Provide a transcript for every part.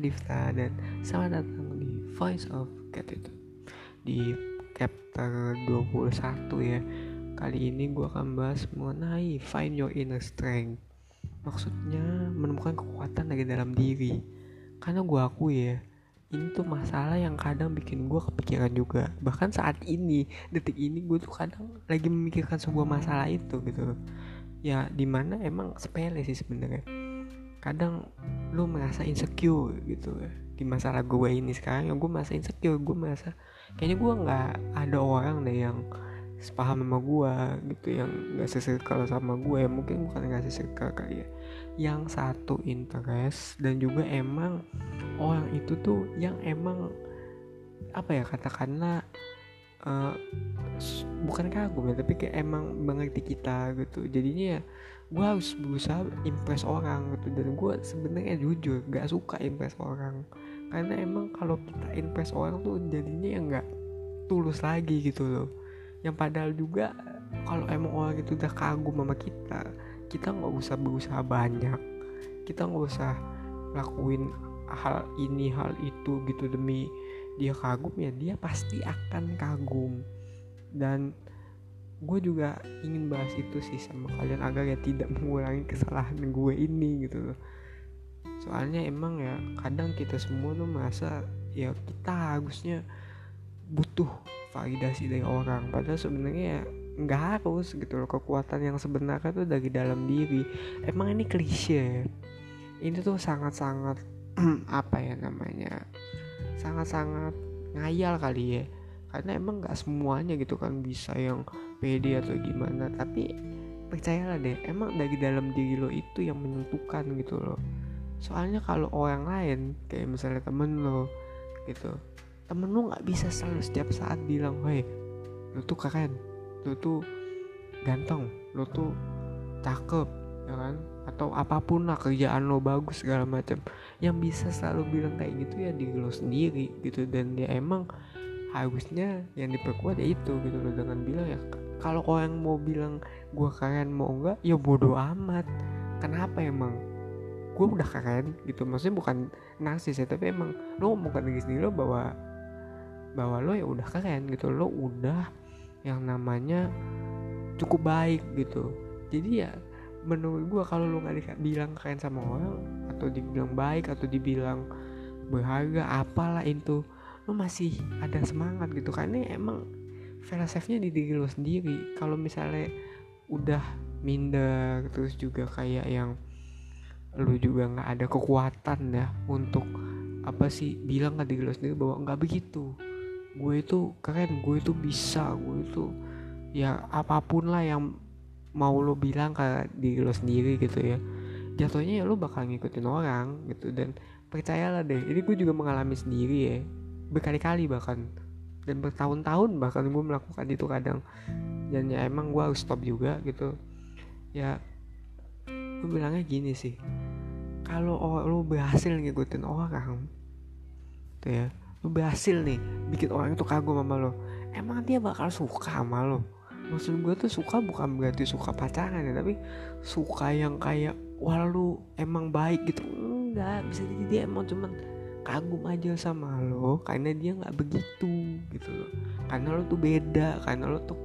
Adifta dan selamat datang di Voice of Gratitude. Di chapter 21 ya Kali ini gue akan bahas mengenai Find Your Inner Strength. Maksudnya menemukan kekuatan dari dalam diri. Karena gue akui ya ini tuh masalah yang kadang bikin gue kepikiran juga. Bahkan saat ini detik ini gue tuh kadang lagi memikirkan sebuah masalah itu gitu ya di mana emang sepele sih sebenarnya kadang lu merasa insecure gitu ya. Di masalah gue ini sekarang ya gue merasa insecure gue merasa kayaknya gue nggak ada orang deh yang sepaham sama gue gitu yang nggak sesirkel sama gue ya mungkin bukan nggak sesirkel kali ya. Yang satu interest dan juga emang orang itu tuh yang emang apa ya katakanlah uh, bukan kagum ya tapi kayak emang mengerti kita gitu. Jadinya ya gue harus berusaha impress orang gitu. Dan gue sebenarnya jujur gak suka impress orang. Karena emang kalau kita impress orang tuh jadinya ya nggak tulus lagi gitu loh. Yang padahal juga kalau emang orang itu udah kagum sama kita kita nggak usah berusaha banyak. Kita nggak usah lakuin hal ini hal itu gitu demi dia kagum ya dia pasti akan kagum. Dan gue juga ingin bahas itu sih sama kalian agar ya tidak mengulangi kesalahan gue ini gitu loh. Soalnya emang ya kadang kita semua tuh merasa ya kita harusnya butuh validasi dari orang. Padahal sebenarnya ya nggak harus gitu loh kekuatan yang sebenarnya tuh dari dalam diri. Emang ini klise. Ini tuh sangat-sangat apa ya namanya sangat-sangat ngayal kali ya. Karena emang nggak semuanya gitu kan bisa yang pede atau gimana tapi percayalah deh emang dari dalam diri lo itu yang menentukan gitu loh. Soalnya kalau orang lain kayak misalnya temen lo gitu temen lo nggak bisa selalu setiap saat bilang hei lo tuh keren lo tuh ganteng lo tuh cakep ya kan? Atau apa pun lah kerjaan lo bagus segala macam yang bisa selalu bilang kayak gitu ya diri lo sendiri gitu. Dan dia emang harusnya yang diperkuat ya itu gitu loh dengan bilang ya kalau kau yang mau bilang gue keren mau enggak ya bodoh amat. Kenapa emang? Gue udah keren gitu. Maksudnya bukan narsis ya tapi emang lo ngomongkan diri sendiri lo bahwa bahwa lo ya udah keren gitu. Lo udah yang namanya cukup baik gitu. Jadi ya menurut gue kalau lo nggak bilang keren sama orang atau dibilang baik atau dibilang berharga apalah itu lo masih ada semangat gitu. Karena emang filosofnya di diri lo sendiri. Kalau misalnya udah minder terus juga kayak yang lo juga nggak ada kekuatan ya untuk apa sih bilang ke diri lo sendiri bahwa nggak begitu. Gue itu keren gue itu bisa gue itu ya apa pun lah yang mau lo bilang ke diri lo sendiri gitu ya. Jatuhnya ya lo bakal ngikutin orang gitu dan percayalah deh ini gue juga mengalami sendiri ya. Berkali-kali bahkan dan bertahun-tahun bahkan gue melakukan itu kadang. Dan ya emang gue harus stop juga gitu. Ya gue bilangnya gini sih. Kalau lo berhasil ngikutin orang tuh ya lo berhasil nih bikin orang itu kagum sama lo emang dia bakal suka sama lo maksud gue tuh suka bukan berarti suka pacaran ya tapi suka yang kayak wah emang baik gitu. Enggak bisa jadi dia emang cuman kagum aja sama lo karena dia nggak begitu gitu loh. Karena lo tuh beda karena lo tuh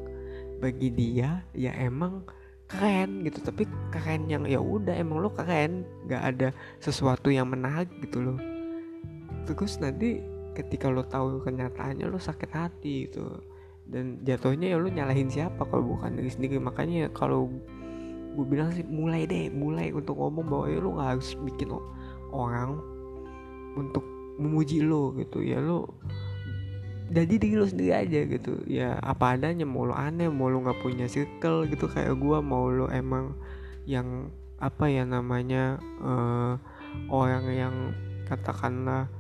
bagi dia ya emang keren gitu. Tapi keren yang ya udah emang lo keren nggak ada sesuatu yang menarik gitu loh. Terus nanti ketika lo tahu kenyataannya lo sakit hati gitu. Dan jatuhnya ya lo nyalahin siapa kalau bukan diri sendiri. Makanya kalau gue bilang sih mulai deh mulai untuk ngomong bahwa ya lo nggak harus bikin orang untuk memuji lo gitu. Ya lo jadi diri lo sendiri aja gitu. Ya apa adanya mau lo aneh mau lo nggak punya circle gitu kayak gue mau lo emang yang apa ya namanya uh, orang yang katakanlah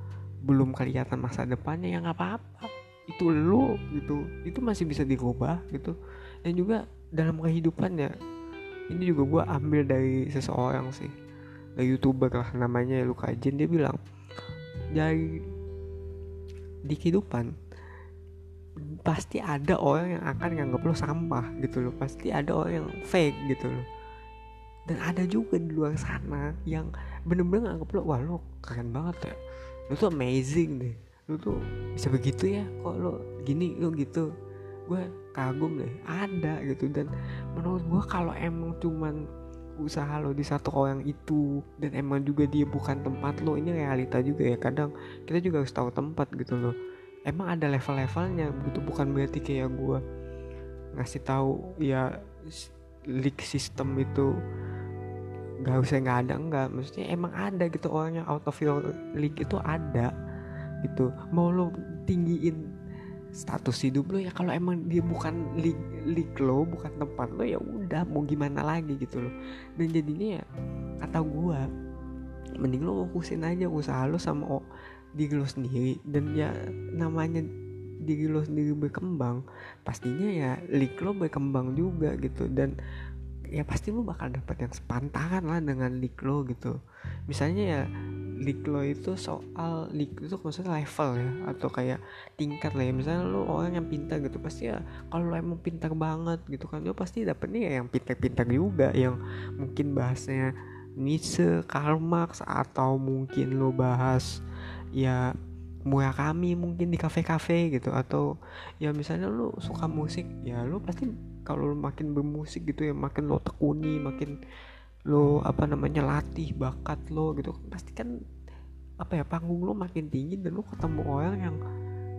belum kelihatan masa depannya ya nggak apa-apa. Itu lo gitu. Itu masih bisa dirubah gitu. Dan juga dalam kehidupan ya ini juga gue ambil dari seseorang sih. Dari youtuber lah namanya Luka Jin dia bilang dari di kehidupan pasti ada orang yang akan nganggap lo sampah gitu loh. Pasti ada orang yang fake gitu loh. Dan ada juga di luar sana yang bener-bener nganggep lo wah lo keren banget ya. Lo tuh amazing deh. Lo tuh bisa begitu ya kok lo gini lo gitu. Gue kagum deh. Ada gitu. Dan menurut gue kalau emang cuman usaha lo di satu orang itu. Dan emang juga dia bukan tempat lo. Ini realita juga ya kadang kita juga harus tahu tempat gitu loh. Emang ada level-levelnya gitu. Bukan berarti kayak gue ngasih tahu ya league system itu nggak usah nggak ada. Nggak maksudnya emang ada gitu. Orang yang out of your league itu ada gitu. Mau lo tinggiin status hidup lo ya kalau emang dia bukan league lo bukan tempat lo ya udah mau gimana lagi gitu loh. Dan jadinya ya kata gue mending lo fokusin aja usaha lo sama oh, diri lo sendiri. Dan ya namanya diri lo sendiri berkembang pastinya ya league lo berkembang juga gitu. Dan ya pasti lo bakal dapat yang sepantaran lah dengan league lo gitu. Misalnya ya league lo itu soal league itu maksudnya level ya atau kayak tingkat lah ya. Misalnya lo orang yang pintar gitu pasti ya kalau lo emang pintar banget gitu kan lo pasti dapetnya ya yang pintar-pintar juga yang mungkin bahasnya Nietzsche, Karl Marx atau mungkin lo bahas ya kami mungkin di kafe-kafe gitu. Atau ya misalnya lo suka musik ya lo pasti kalau makin bermusik gitu ya makin lo tekuni makin lo apa namanya latih bakat lo gitu. Pasti kan apa ya panggung lo makin tinggi dan lo ketemu orang yang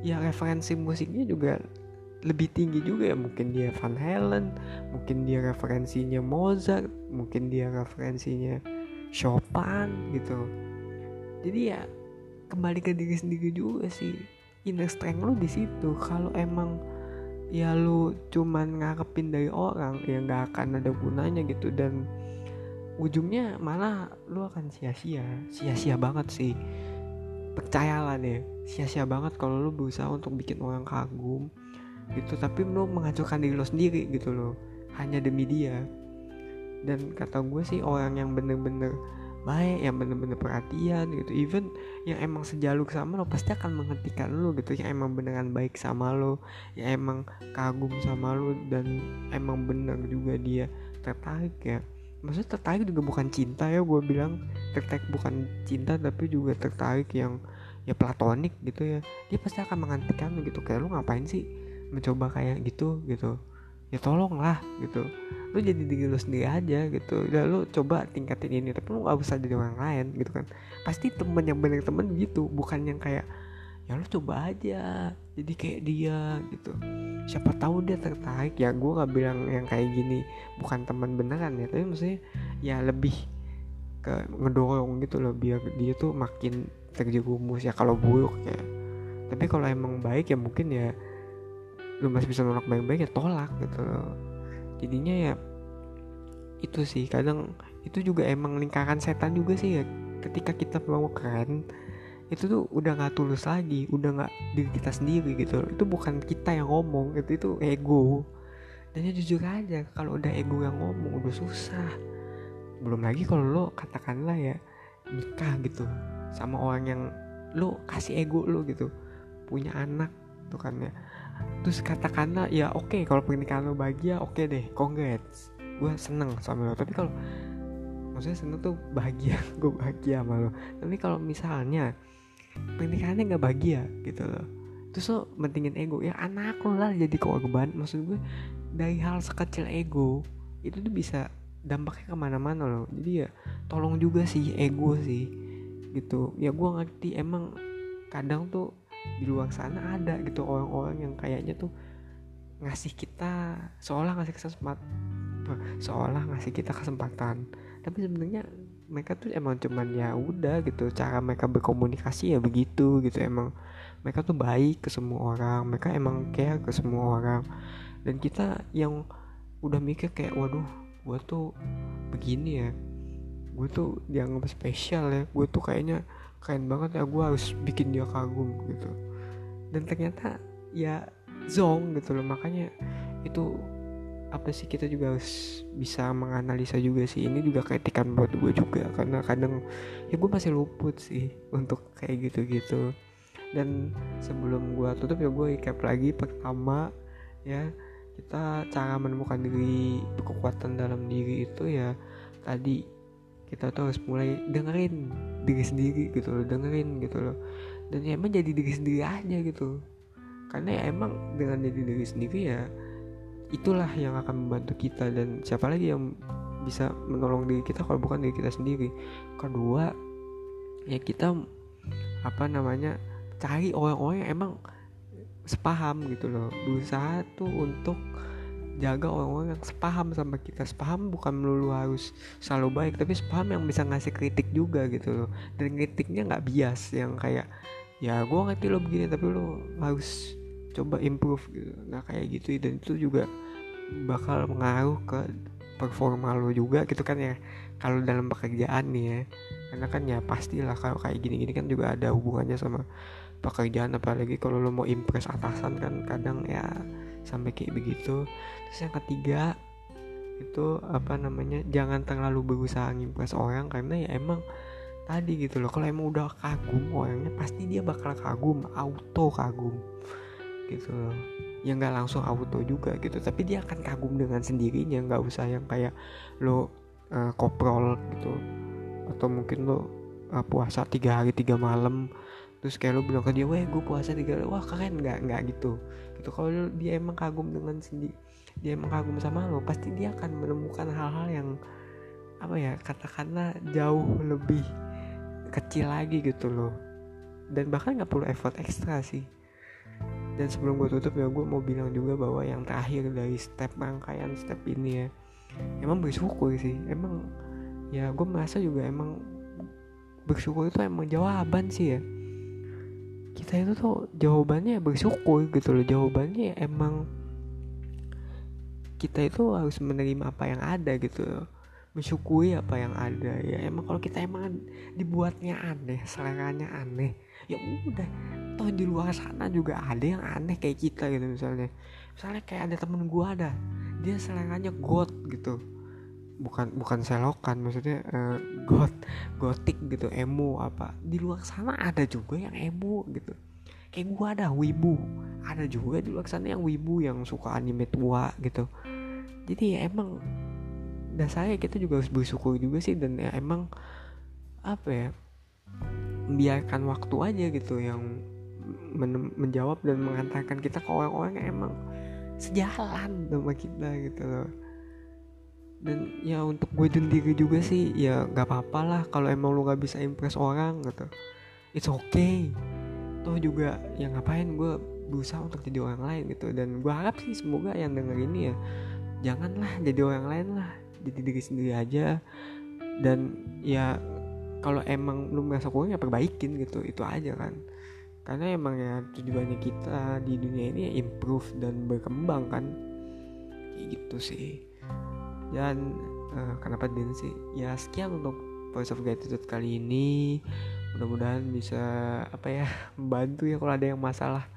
ya referensi musiknya juga lebih tinggi juga ya. Mungkin dia Van Halen mungkin dia referensinya Mozart mungkin dia referensinya Chopin gitu. Jadi ya kembali ke diri sendiri juga sih. Inner strength lo di situ. Kalau emang ya lu cuman ngarepin dari orang ya nggak akan ada gunanya gitu. Dan ujungnya malah lu akan sia-sia. Sia-sia banget sih. Percayalah deh sia-sia banget kalau lu berusaha untuk bikin orang kagum gitu tapi lu menghancurkan diri lo sendiri gitu loh hanya demi dia. Dan kata gue sih orang yang bener-bener baik yang bener-bener perhatian gitu even yang emang sejaluk sama lo pasti akan menghentikan lo gitu yang emang beneran baik sama lo yang emang kagum sama lo dan emang bener juga dia tertarik ya maksudnya tertarik juga bukan cinta ya gue bilang. Tertarik bukan cinta tapi juga tertarik yang ya platonik gitu ya. Dia pasti akan menghentikan lo gitu. Kayak lo ngapain sih mencoba kayak gitu gitu. Ya tolong lah gitu. Lu jadi diri lu sendiri aja gitu. Udah lu coba tingkatin ini tapi lu gak usah jadi orang lain gitu kan. Pasti temen yang bener temen gitu bukan yang kayak ya lu coba aja. Jadi kayak dia gitu. Siapa tahu dia tertarik. Ya gue gak bilang yang kayak gini bukan teman beneran ya. Tapi maksudnya ya lebih ke ngedorong gitu loh biar dia tuh makin terjerumus. Ya kalau buruk ya. Tapi kalau emang baik ya mungkin ya lu masih bisa nolak baik-baik ya tolak gitu loh. Jadinya ya itu sih. Kadang itu juga emang lingkaran setan juga sih ya. Ketika kita mau keren itu tuh udah nggak tulus lagi udah nggak diri kita sendiri gitu. Itu bukan kita yang ngomong itu itu ego. Dan ya jujur aja kalau udah ego yang ngomong udah susah. Belum lagi kalau lo katakanlah ya nikah gitu sama orang yang lo kasih ego lo gitu punya anak tuh kan ya. Terus katakanlah ya oke okay, kalau pernikahan lo bahagia oke okay deh congrats. Gue seneng sama lo. Tapi kalau maksudnya seneng tuh bahagia gue bahagia sama lo. Tapi kalau misalnya pernikahannya nggak bahagia gitu loh. Terus lo mentingin ego. Ya anak lo lah jadi korban. Maksud gue dari hal sekecil ego itu tuh bisa dampaknya ke mana-mana loh. Jadi ya tolong juga sih ego sih gitu. Ya gue ngerti emang kadang tuh di luar sana ada gitu orang-orang yang kayaknya tuh ngasih kita seolah ngasih kesempatan seolah ngasih kita kesempatan. Tapi sebenarnya mereka tuh emang cuman ya udah gitu cara mereka berkomunikasi ya begitu gitu. Emang mereka tuh baik ke semua orang mereka emang care ke semua orang. Dan kita yang udah mikir kayak waduh gue tuh begini ya gue tuh dianggap spesial ya gue tuh kayaknya keren banget ya gue harus bikin dia kagum gitu. Dan ternyata ya zong gitu loh makanya itu apa sih kita juga harus bisa menganalisa juga sih. Ini juga kritikan buat gue juga karena kadang ya gue masih luput sih untuk kayak gitu-gitu. Dan sebelum gue tutup ya gue recap lagi pertama ya kita cara menemukan diri kekuatan dalam diri itu ya tadi kita tuh harus mulai dengerin diri sendiri gitu loh dengerin gitu loh. Dan ya emang jadi diri sendiri aja gitu. Karena ya emang dengan jadi diri sendiri ya itulah yang akan membantu kita. Dan siapa lagi yang bisa menolong diri kita kalau bukan diri kita sendiri? Kedua ya kita apa namanya cari orang-orang yang emang sepaham gitu loh. Berusaha tuh untuk jaga orang-orang yang sepaham sama kita. Sepaham bukan melulu harus selalu baik tapi sepaham yang bisa ngasih kritik juga gitu loh. Dan kritiknya nggak bias yang kayak ya gue ngerti lo begini tapi lo harus coba improve gitu. Nah kayak gitu dan itu juga bakal mengaruh ke performa lo juga gitu kan ya. Kalau dalam pekerjaan nih ya karena kan ya pastilah kalau kayak gini-gini kan juga ada hubungannya sama pekerjaan apalagi kalau lo mau impress atasan kan kadang ya sampai kayak begitu. Terus yang ketiga itu apa namanya jangan terlalu berusaha ngimpress orang karena ya emang tadi gitu loh kalau emang udah kagum orangnya pasti dia bakal kagum auto kagum gitu loh. Ya nggak langsung auto juga gitu tapi dia akan kagum dengan sendirinya nggak usah yang kayak lo uh, koprol gitu. Atau mungkin lo uh, puasa tiga hari tiga malam terus kayak lo bilang ke dia weh gue puasa tiga hari wah keren. Nggak nggak gitu. Gitu kalau dia emang kagum dengan sendiri dia emang kagum sama lo pasti dia akan menemukan hal-hal yang apa ya katakanlah jauh lebih kecil lagi gitu loh. Dan bahkan nggak perlu effort ekstra sih dan sebelum gue tutup ya gue mau bilang juga bahwa yang terakhir dari step rangkaian step ini ya emang bersyukur sih. Emang ya gue merasa juga emang bersyukur itu emang jawaban sih ya. Kita itu tuh jawabannya bersyukur gitu loh. Jawabannya emang kita itu harus menerima apa yang ada gitu loh. Mensyukuri apa yang ada ya. Emang kalau kita emang dibuatnya aneh seleranya aneh ya udah toh di luar sana juga ada yang aneh kayak kita gitu misalnya. Misalnya kayak ada temen gua ada dia seleranya god gitu. Bukan bukan selokan maksudnya uh, got gotik gitu emo apa. Di luar sana ada juga yang emo gitu. Kayak gua ada wibu. Ada juga di luar sana yang wibu yang suka anime tua gitu. Jadi ya emang dasarnya kita juga harus bersyukur juga sih dan ya emang apa ya biarkan waktu aja gitu yang men menjawab dan mengantarkan kita ke orang-orang yang emang sejalan sama kita gitu loh. Dan ya untuk gue sendiri juga sih ya nggak apa-apa lah kalau emang lu nggak bisa impress orang gitu. It's okay. Toh juga ya ngapain gue berusaha untuk jadi orang lain gitu. Dan gue harap sih semoga yang denger ini ya janganlah jadi orang lain lah. Jadi diri sendiri aja. Dan ya kalau emang lu merasa kurang ya perbaikin gitu. Itu aja kan karena emang ya tujuannya kita di dunia ini ya improve dan berkembang kan. Kayak gitu sih. Dan uh, kenapa din sih? Ya sekian untuk voice of gratitude kali ini. Mudah-mudahan bisa apa ya membantu ya kalau ada yang masalah.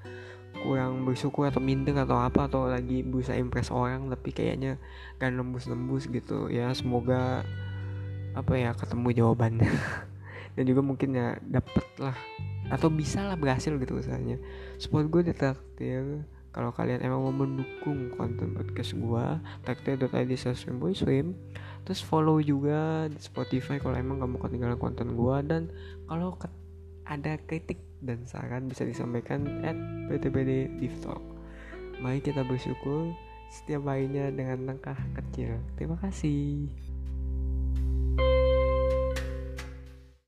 Kurang bersyukur atau minder atau apa atau lagi berusaha impress orang tapi kayaknya kan nembus-nembus gitu ya. Semoga apa ya ketemu jawabannya. Dan juga mungkin ya dapet lah atau bisa lah berhasil gitu usahanya. Support gue di traktir kalau kalian emang mau mendukung konten podcast gua traktir.id boy swim terus follow juga di Spotify kalau emang gak mau ketinggalan konten gua dan kalau ada kritik dan saran bisa disampaikan at btbd Talk. Mari kita bersyukur setiap bayinya dengan langkah kecil. Terima kasih